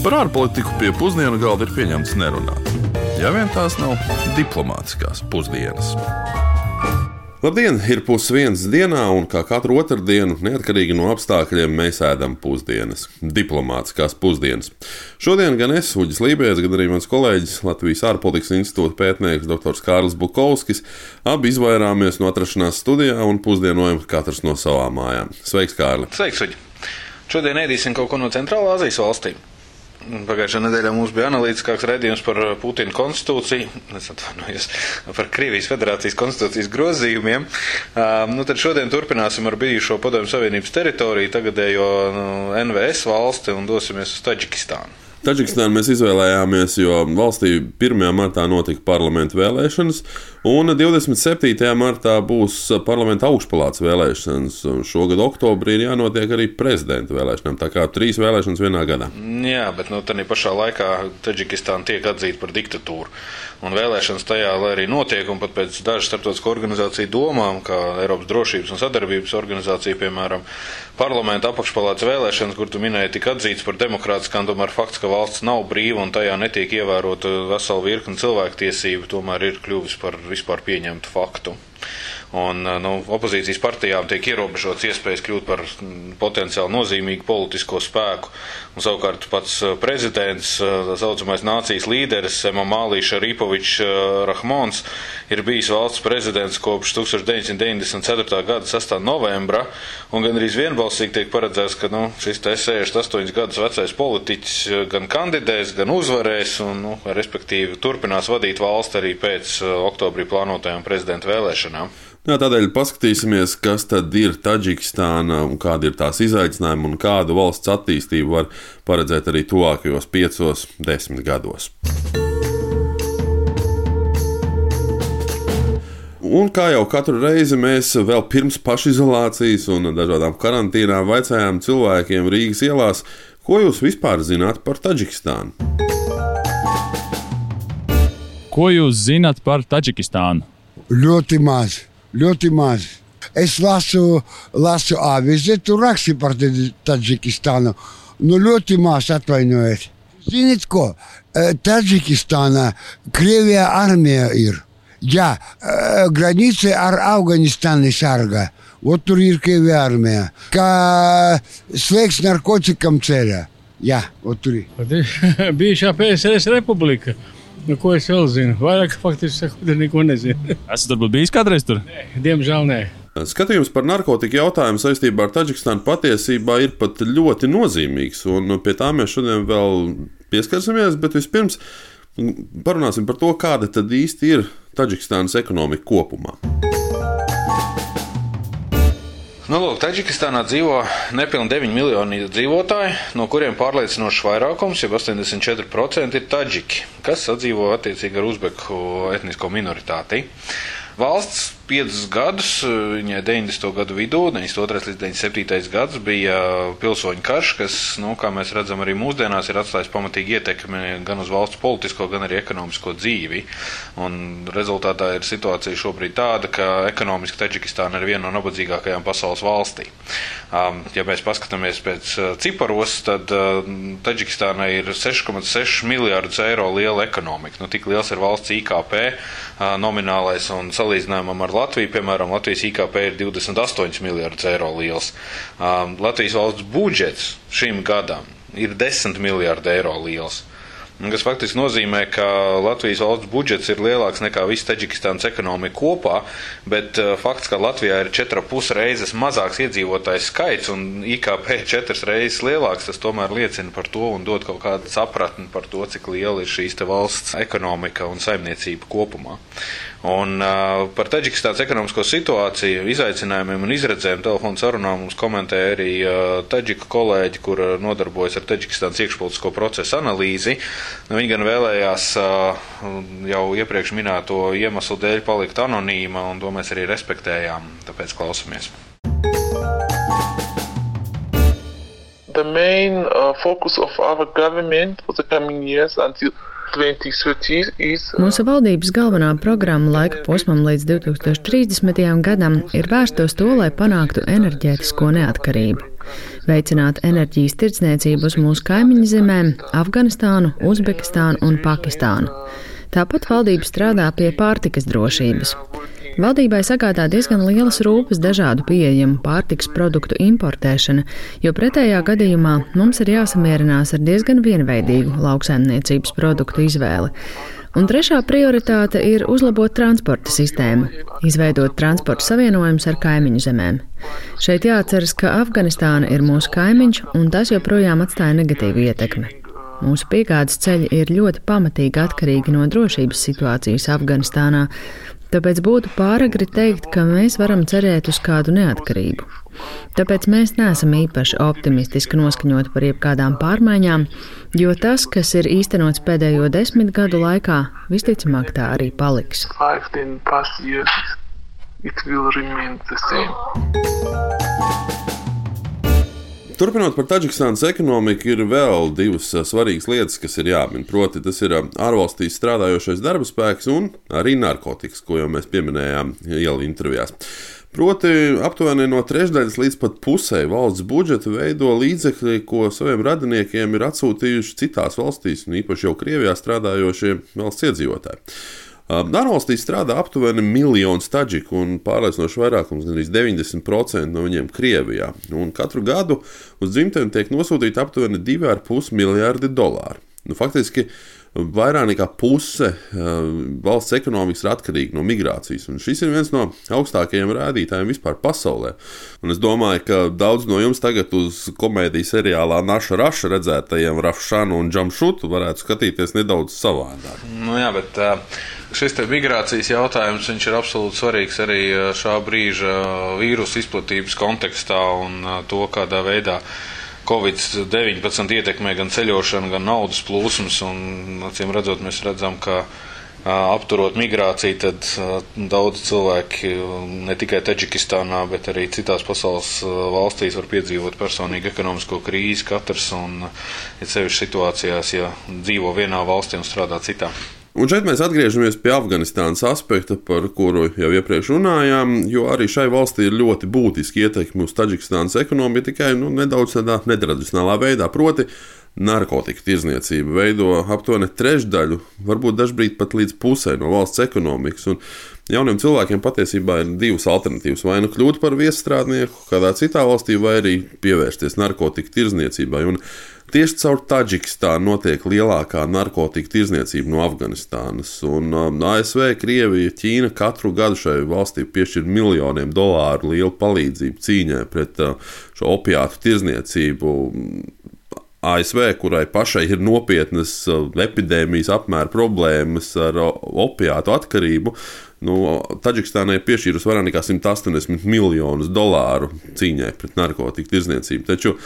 Par ārpolitiku pie pusdienu galda ir pieņemts nerunāt. Ja vien tās nav diplomātiskās pusdienas. Labdien! Ir pusdienas dienā, un kā katru otrdienu, neatkarīgi no apstākļiem, mēs ēdam pusdienas, diplomātiskās pusdienas. Šodien gan es, Uģis Lībijams, gan arī mans kolēģis, Latvijas ārpolitikas institūta pētnieks dr. Kārlis Bukovskis, abi izvairāmies no atrašanās studijā un pusdienojam katrs no savām mājām. Sveiks, Kārli! Sveiks, Uģi! Šodien ēdīsim kaut ko no Centrālā Azijas valstīm. Pagājušajā nedēļā mums bija analītiskāks redzējums par uh, Putina konstitūciju, es atvainojos par Krievijas federācijas konstitūcijas grozījumiem. Um, nu, tad šodien turpināsim ar bijušo Padomju Savienības teritoriju, tagadējo nu, NVS valsti un dosimies uz Taģikistānu. Taģikistānu mēs izvēlējāmies, jo valstī 1. martā notika parlamentu vēlēšanas, un 27. martā būs parlamenta augšpalāts vēlēšanas. Šogad oktobrī ir jānotiek arī prezidenta vēlēšanām. Tā kā trīs vēlēšanas vienā gadā. Jā, bet nu, tādā pašā laikā Taģikistāna tiek atzīta par diktatūru. Un vēlēšanas tajā arī notiek, un pat pēc dažu starptautisku organizāciju domām, kā Eiropas drošības un sadarbības organizācija, piemēram, parlamenta apakšpalātas vēlēšanas, kur tu minēji, tika atzīts par demokrātiskām, tomēr fakts, ka valsts nav brīva un tajā netiek ievērota vesela virkni cilvēktiesību, tomēr ir kļuvis par vispār pieņemtu faktu. Un, nu, opozīcijas partijām tiek ierobežots iespējas kļūt par potenciāli nozīmīgu politisko spēku. Un, savukārt pats prezidents, tā saucamais nācijas līderis Emamālī Šaripovičs Rahmons, ir bijis valsts prezidents kopš 1994. gada 6. novembra, un gan arī vienbalsīgi tiek paredzēts, ka nu, šis 68 gadus vecais politiķis gan kandidēs, gan uzvarēs, un, nu, respektīvi, turpinās vadīt valsti arī pēc oktobrī plānotajām prezidenta vēlēšanām. Jā, tādēļ paskatīsimies, kas tad ir Taģikistāna un kādi ir tās izaicinājumi un kādu valsts attīstību var paredzēt arī tuvākajos piecos, desmit gados. Un kā jau katru reizi mēs vēl pirms pašizolācijas un dažādām karantīnām vaicājām cilvēkiem Rīgas ielās, ko jūs vispār zināt par Taģikistānu? Ko jūs zināt par Taģikistānu? Ļoti maz ļoti maz. Es lasu, lasu avīzi, tur raksta par Taģikistānu. Nu, ļoti maz atvainojiet. Ziniet, ko? Taģikistānā Krievijā armija ir. Jā, granice ar Afganistānu sargā. Ot tur ir Krievija armija. Kā slēgts narkotikam ceļā. Jā, ot tur ir. Bijušā PSRS republika. Nu, ko es vēl zinu? Vairāk faktiski sakot, neko nezinu. Esat varbūt bijis kādreiz tur? Nē, diemžēl nē. Skatījums par narkotiku jautājumu saistībā ar Taģikstānu patiesībā ir pat ļoti nozīmīgs, un pie tā mēs šodien vēl pieskarsimies, bet vispirms parunāsim par to, kāda tad īsti ir Taģikstānas ekonomika kopumā. Nu, lūk, Taģikistānā dzīvo nepilnīgi 9 miljoni iedzīvotāji, no kuriem pārliecinošs vairākums, jau 84%, ir taģiki, kas sadzīvo attiecīgi ar uzbeku etnisko minoritāti. Valsts piecus gadus, viņai 90. gadu vidū, 92. līdz 97. gads bija pilsoņu karš, kas, nu, kā mēs redzam, arī mūsdienās ir atstājis pamatīgi ietekmi gan uz valsts politisko, gan arī ekonomisko dzīvi. Un rezultātā ir situācija šobrīd tāda, ka ekonomiski Taģikistāna ir viena no nabadzīgākajām pasaules valstī. Um, ja mēs paskatāmies pēc uh, ciparos, tad Taģikistāna ir 6,6 miljārdus eiro liela ekonomika. Nu, tik liels ir valsts IKP nominālais un salīdzinājumam ar Latviju, piemēram, Latvijas IKP ir 28 miljardus eiro liels. Um, Latvijas valsts budžets šim gadam ir 10 miljardi eiro liels. Kas faktiski nozīmē, ka Latvijas valsts budžets ir lielāks nekā visa Taģikistānas ekonomika kopā, bet uh, fakts, ka Latvijā ir 4,5 reizes mazāks iedzīvotājs skaits un IKP 4 reizes lielāks, tas tomēr liecina par to un dod kaut kādu sapratni par to, cik liela ir šīs valsts ekonomika un saimniecība kopumā. Un uh, par Taģikistānas ekonomisko situāciju, izaicinājumiem un izredzēm telefonu sarunā mums komentēja arī uh, Taģika kolēģi, kur nodarbojas ar Taģikistānas iekšpolitisko procesu analīzi. Nu, viņi gan vēlējās uh, jau iepriekš minēto iemeslu dēļ palikt anonīma, un to mēs arī respektējām, tāpēc klausamies. The main uh, focus of our government for the coming years until Mūsu valdības galvenā programma laika posmam līdz 2030. gadam ir vērsta uz to, lai panāktu enerģētisko neatkarību. veicināt enerģijas tirdzniecību uz mūsu kaimiņu zemēm - Afganistānu, Uzbekistānu un Pakistānu. Tāpat valdība strādā pie pārtikas drošības. Valdībai sagādā diezgan lielas rūpes dažādu pieejamu pārtiks produktu importēšana, jo pretējā gadījumā mums ir jāsamierinās ar diezgan vienveidīgu lauksaimniecības produktu izvēli. Un trešā prioritāte ir uzlabot transporta sistēmu, izveidot transporta savienojumus ar kaimiņu zemēm. Šeit jāatceras, ka Afganistāna ir mūsu kaimiņš, un tas joprojām atstāja negatīvu ietekmi. Mūsu piegādes ceļi ir ļoti pamatīgi atkarīgi no drošības situācijas Afganistānā, tāpēc būtu pāragri teikt, ka mēs varam cerēt uz kādu neatkarību. Tāpēc mēs neesam īpaši optimistiski noskaņoti par jebkādām pārmaiņām, jo tas, kas ir īstenots pēdējo desmit gadu laikā, visticamāk tā arī paliks. It will remain the same. Turpinot par Taģikstānas ekonomiku, ir vēl divas svarīgas lietas, kas ir jāmin. Proti, tas ir ārvalstīs strādājošais darba spēks un arī narkotikas, ko jau mēs pieminējām ielu intervijās. Proti, aptuveni no trešdaļas līdz pat pusē valsts budžeta veido līdzekļi, ko saviem radiniekiem ir atsūtījuši citās valstīs, un īpaši jau Krievijā strādājošie valsts iedzīvotāji. Ārvalstī strādā aptuveni miljons taģiku, un pārliecinoši vairākums, gandrīz 90% no viņiem Krievijā. Un katru gadu uz dzimteni tiek nosūtīti aptuveni 2,5 miljardi dolāru. Nu, faktiski vairāk nekā puse valsts ekonomikas ir atkarīga no migrācijas. Un šis ir viens no augstākajiem rādītājiem vispār pasaulē. Un es domāju, ka daudz no jums tagad uz komēdijas seriālā Naša Raša redzētajiem Rafšanu un Džamšutu varētu skatīties nedaudz savādāk. Nu jā, bet, uh Šis migrācijas jautājums ir absolūti svarīgs arī šā brīža vīrusu izplatības kontekstā un to, kādā veidā Covid-19 ietekmē gan ceļošanu, gan naudas plūsmas. Acīm redzot, mēs redzam, ka apturot migrāciju, tad daudz cilvēki ne tikai Taģikistānā, bet arī citās pasaules valstīs var piedzīvot personīgu ekonomisko krīzi katrs un ir sevišķi situācijās, ja dzīvo vienā valstī un strādā citā. Un šeit mēs atgriežamies pie Afganistānas aspekta, par kuru jau iepriekš runājām, jo arī šai valstī ir ļoti būtiski ietekmi uz Taģikstānas ekonomiku, tikai nu, nedaudz tādā netradicionālā veidā. Proti, narkotika tirzniecība veido aptuveni trešdaļu, varbūt dažkārt pat līdz pusē no valsts ekonomikas. Un jauniem cilvēkiem patiesībā ir divas alternatīvas. Vai nu kļūt par viestrādnieku kādā citā valstī, vai arī pievērsties narkotika tirzniecībai. Un Tieši caur Taģikistānu notiek lielākā narkotika tirzniecība no Afganistānas. Un, um, ASV, Krievija, Ķīna katru gadu šai valstī piešķir miljoniem dolāru lielu palīdzību cīņai pret uh, šo opiātu tirzniecību. ASV, kurai pašai ir nopietnas uh, epidēmijas apmēra problēmas ar uh, opiātu atkarību, nu, Taģikistānai piešķīrusi vairāk nekā 180 miljonus dolāru cīņai pret narkotiku tirdzniecību. Taču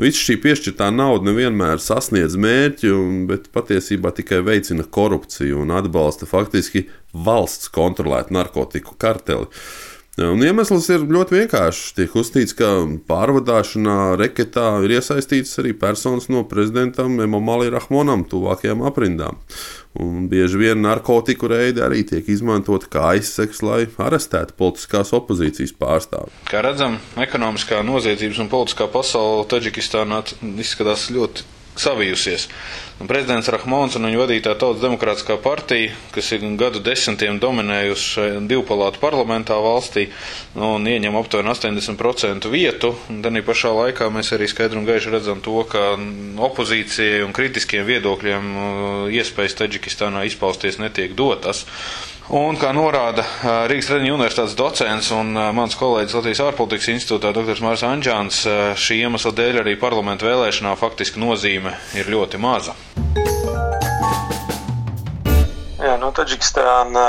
Viss šī piešķirtā nauda nevienmēr sasniedz mērķi, bet patiesībā tikai veicina korupciju un atbalsta faktiski valsts kontrolētu narkotiku karteli. Un iemesls ir ļoti vienkāršs. Tiek uzstīts, ka pārvadāšanā reketā ir iesaistīts arī personas no prezidentam Emomali Rahmonam tuvākajām aprindām. Un bieži vien narkotiku reidi arī tiek izmantoti kā aizseks, lai arestētu politiskās opozīcijas pārstāvjus. Kā redzam, ekonomiskā noziedzības un politiskā pasaule Taģikistānā izskatās ļoti savijusies. Un prezidents Rahmons un viņa vadītā Tautas Demokrātiskā partija, kas ir gadu desmitiem dominējusi divpalātu parlamentā valstī un ieņem aptuveni 80% vietu, un tad pašā laikā mēs arī skaidri un gaiši redzam to, ka opozīcijai un kritiskiem viedokļiem uh, iespējas Taģikistānā izpausties netiek dotas. Un, kā norāda Rīgas Tradiņu universitātes docents un mans kolēģis Latvijas ārpolitikas institūtā dr. Mārs Anģāns, šī iemesla dēļ arī parlamentu vēlēšanā faktiski nozīme ir ļoti maza. Jā, nu, Taģikistāna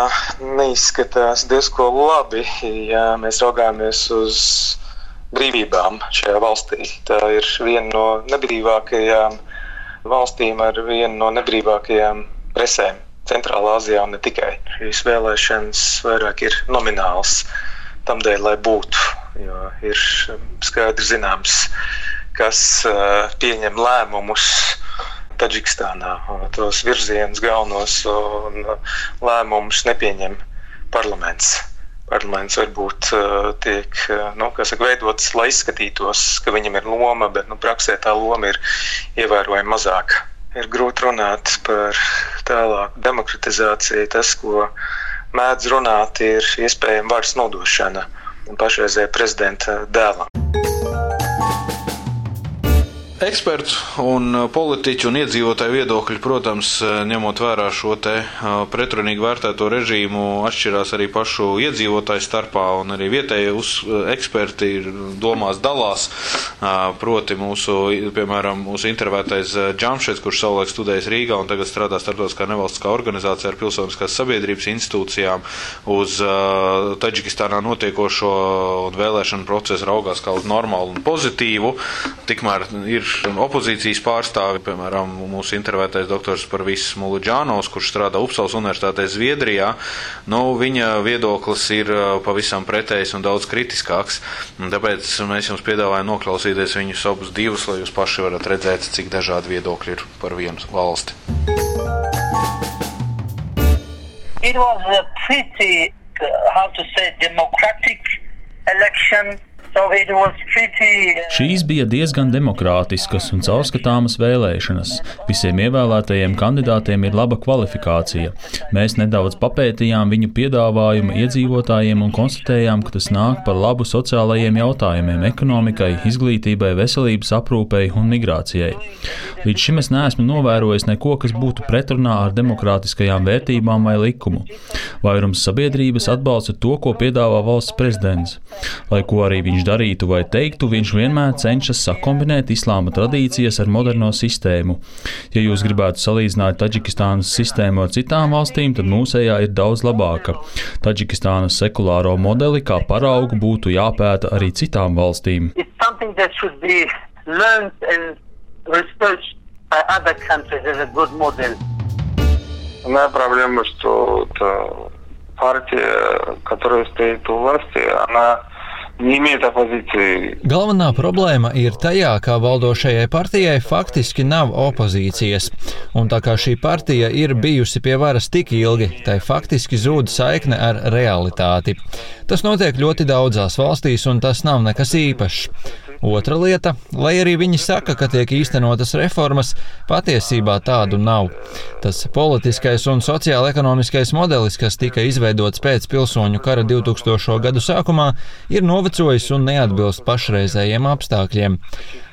neizskatās diezko labi, ja mēs raugāmies uz brīvībām šajā valstī. Tā ir viena no nebrīvākajām valstīm ar vienu no nebrīvākajām presēm. Centrālā Azijā un ne tikai. Šīs vēlēšanas vairāk ir nomināls tam dēļ, lai būtu. Jo ir skaidri zināms, kas uh, pieņem lēmumus Taģikistānā. Tos virzienus galvenos un lēmumus nepieņem parlaments. parlaments varbūt tiek nu, saka, veidots, lai izskatītos, ka viņam ir loma, bet nu, praksē tā loma ir ievērojami mazāka. Ir grūti runāt par tālāku demokratizāciju. Tas, ko mēdz runāt, ir iespējama varas nodošana pašreizējā prezidenta dēlam. Ekspertu un uh, politiķu un iedzīvotāju viedokļi, protams, uh, ņemot vērā šo te uh, pretrunīgi vērtēto režīmu, atšķirās arī pašu iedzīvotāju starpā, un arī vietējie eksperti domās dalās. Proti mūsu, piemēram, mūsu intervētais Džamšets, kurš savulaik studējis Rīgā un tagad strādā starptautiskā nevalstiskā organizācijā ar pilsoniskās sabiedrības institūcijām, uz Taģikistānā notiekošo un vēlēšanu procesu raugās kā uz normālu un pozitīvu. Tikmēr ir opozīcijas pārstāvi, piemēram, mūsu intervētais doktors Parvis Muluģānos, kurš strādā Upsals universitātē Zviedrijā, nu, viņa viedoklis ir uh, pavisam pretējs un daudz kritiskāks. Un tāpēc mēs jums piedāvājam noklausīties viņus abus divus, lai jūs paši varat redzēt, cik dažādi viedokļi ir par vienu valsti. It was a pretty, how to say, democratic election. Šīs bija diezgan demokrātiskas un caurskatāmas vēlēšanas. Visiem ievēlētajiem kandidātiem ir laba kvalifikācija. Mēs nedaudz papētījām viņu piedāvājumu iedzīvotājiem un konstatējām, ka tas nāk par labu sociālajiem jautājumiem, ekonomikai, izglītībai, veselības aprūpei un migrācijai. Līdz šim es neesmu novērojis neko, kas būtu pretrunā ar demokrātiskajām vērtībām vai likumu. Vairums sabiedrības atbalsta to, ko piedāvā valsts prezidents. Lai ko arī viņš viņš darītu vai teiktu, viņš vienmēr cenšas sakombinēt islāma tradīcijas ar moderno sistēmu. Ja jūs gribētu salīdzināt Taģikistānas sistēmu ar citām valstīm, tad mūsējā ir daudz labāka. Taģikistānas sekulāro modeli kā paraugu būtu jāpēta arī citām valstīm. У меня проблема, что партия, которая стоит у власти, она Galvenā problēma ir tajā, ka valdošajai partijai faktiski nav opozīcijas, un tā kā šī partija ir bijusi pie varas tik ilgi, tai faktiski zūd saikne ar realitāti. Tas notiek ļoti daudzās valstīs, un tas nav nekas īpašs. Otra lieta, lai arī viņi saka, ka tiek īstenotas reformas, patiesībā tādu nav. Tas politiskais un sociāla-ekonomiskais modelis, kas tika izveidots pēc pilsoņu kara 2000. gadu sākumā, ir novecojis un neatbilst pašreizējiem apstākļiem.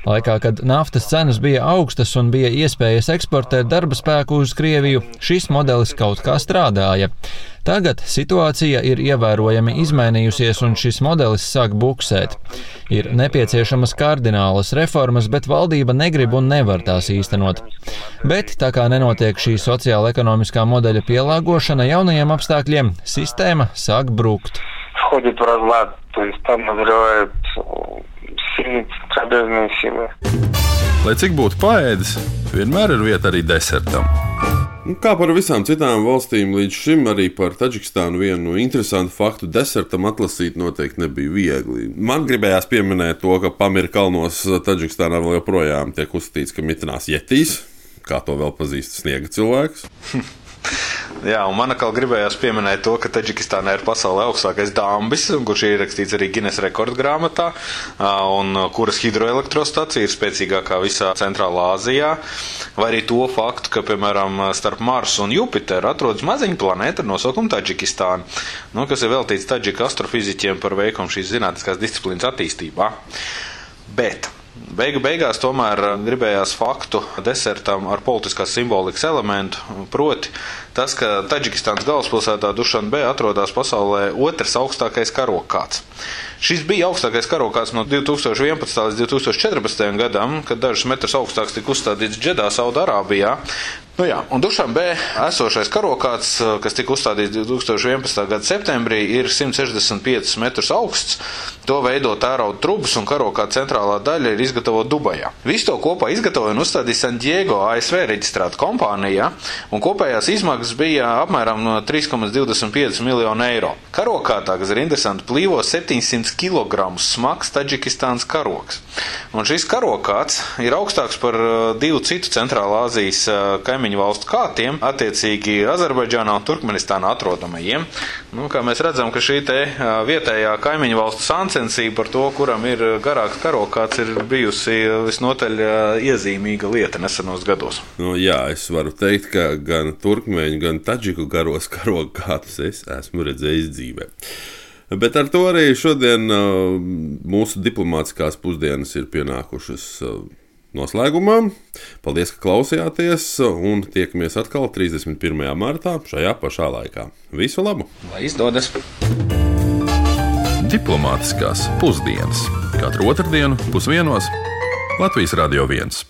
Laikā, kad naftas cenas bija augstas un bija iespējas eksportēt darba spēku uz Krieviju, šis modelis kaut kā strādāja. Tagad situācija ir ievērojami izmainījusies, un šis modelis sāk buksēt. Ir nepieciešamas kardinālas reformas, bet valdība negrib un nevar tās īstenot. Bet tā kā nenotiek šī sociāla-ekonomiskā modeļa pielāgošana jaunajiem apstākļiem, sistēma sāk brukt. Входит в разлад, то есть там назревает сильные центробежные силы. Lai cik būtu paēdis, vienmēr ir vieta arī desertam. Un kā par visām citām valstīm, līdz šim arī par Taģikstānu vienu interesantu faktu desertam atlasīt noteikti nebija viegli. Man gribējās pieminēt to, ka Pamira kalnos Taģikstānā vēl joprojām tiek uzskatīts, ka mitinās jetīs, kā to vēl pazīst sniega cilvēks. Jā, un man atkal gribējās pieminēt to, ka Taģikistānā ir pasaulē augstākais dambis, kurš ir ierakstīts arī Guinness rekordgrāmatā, un kuras hidroelektrostacija ir spēcīgākā visā Centrālā Āzijā, vai arī to faktu, ka, piemēram, starp Marsu un Jupiteru atrodas maziņa planēta ar nosaukumu Taģikistāna, nu, kas ir veltīts Taģika astrofiziķiem par veikumu šīs zinātniskās disciplīnas attīstībā. Bet Beigu beigās tomēr eh, gribējās faktu desertam ar politiskās simbolikas elementu, proti tas, ka Taģikistānas galvaspilsētā Dušanbē atrodas pasaulē otrs augstākais karokāts. Šis bija augstākais karokāts no 2011. līdz 2014. gadam, kad dažus metrus augstāks tika uzstādīts Džedā, Saudārābijā. Nu jā, un Dušanbē esošais karokāts, kas tika uzstādīts 2011. gada septembrī, ir 165 metrus augsts. To veido tērauda trubas un karokāta centrālā daļa ir izgatavota Dubajā. Visu to kopā izgatavoja un uzstādīja San Diego ASV reģistrēta kompānija, un kopējās izmaksas bija apmēram 3,25 miljonu eiro. Karokātā, kas ir interesanti, plīvo 700 kg smags Taģikistānas karoks. Un šis karokāts ir augstāks par divu citu Centrālā Azijas kaimiņu kaimiņu valstu kātiem, attiecīgi Azerbaidžānā un Turkmenistānā atrodamajiem. Nu, kā mēs redzam, ka šī te vietējā kaimiņu valstu sāncensība par to, kuram ir garāks karokāts, ir bijusi visnotaļ iezīmīga lieta nesenos gados. Nu, jā, es varu teikt, ka gan turkmeņu, gan taģiku garos karokātus es esmu redzējis dzīvē. Bet ar to arī šodien mūsu diplomātiskās pusdienas ir pienākušas noslēgumā. Paldies, ka klausījāties, un tiekamies atkal 31. martā šajā pašā laikā. Visu labu! Lai izdodas! Diplomātiskās pusdienas katru otrdienu pusdienos Latvijas Radio 1.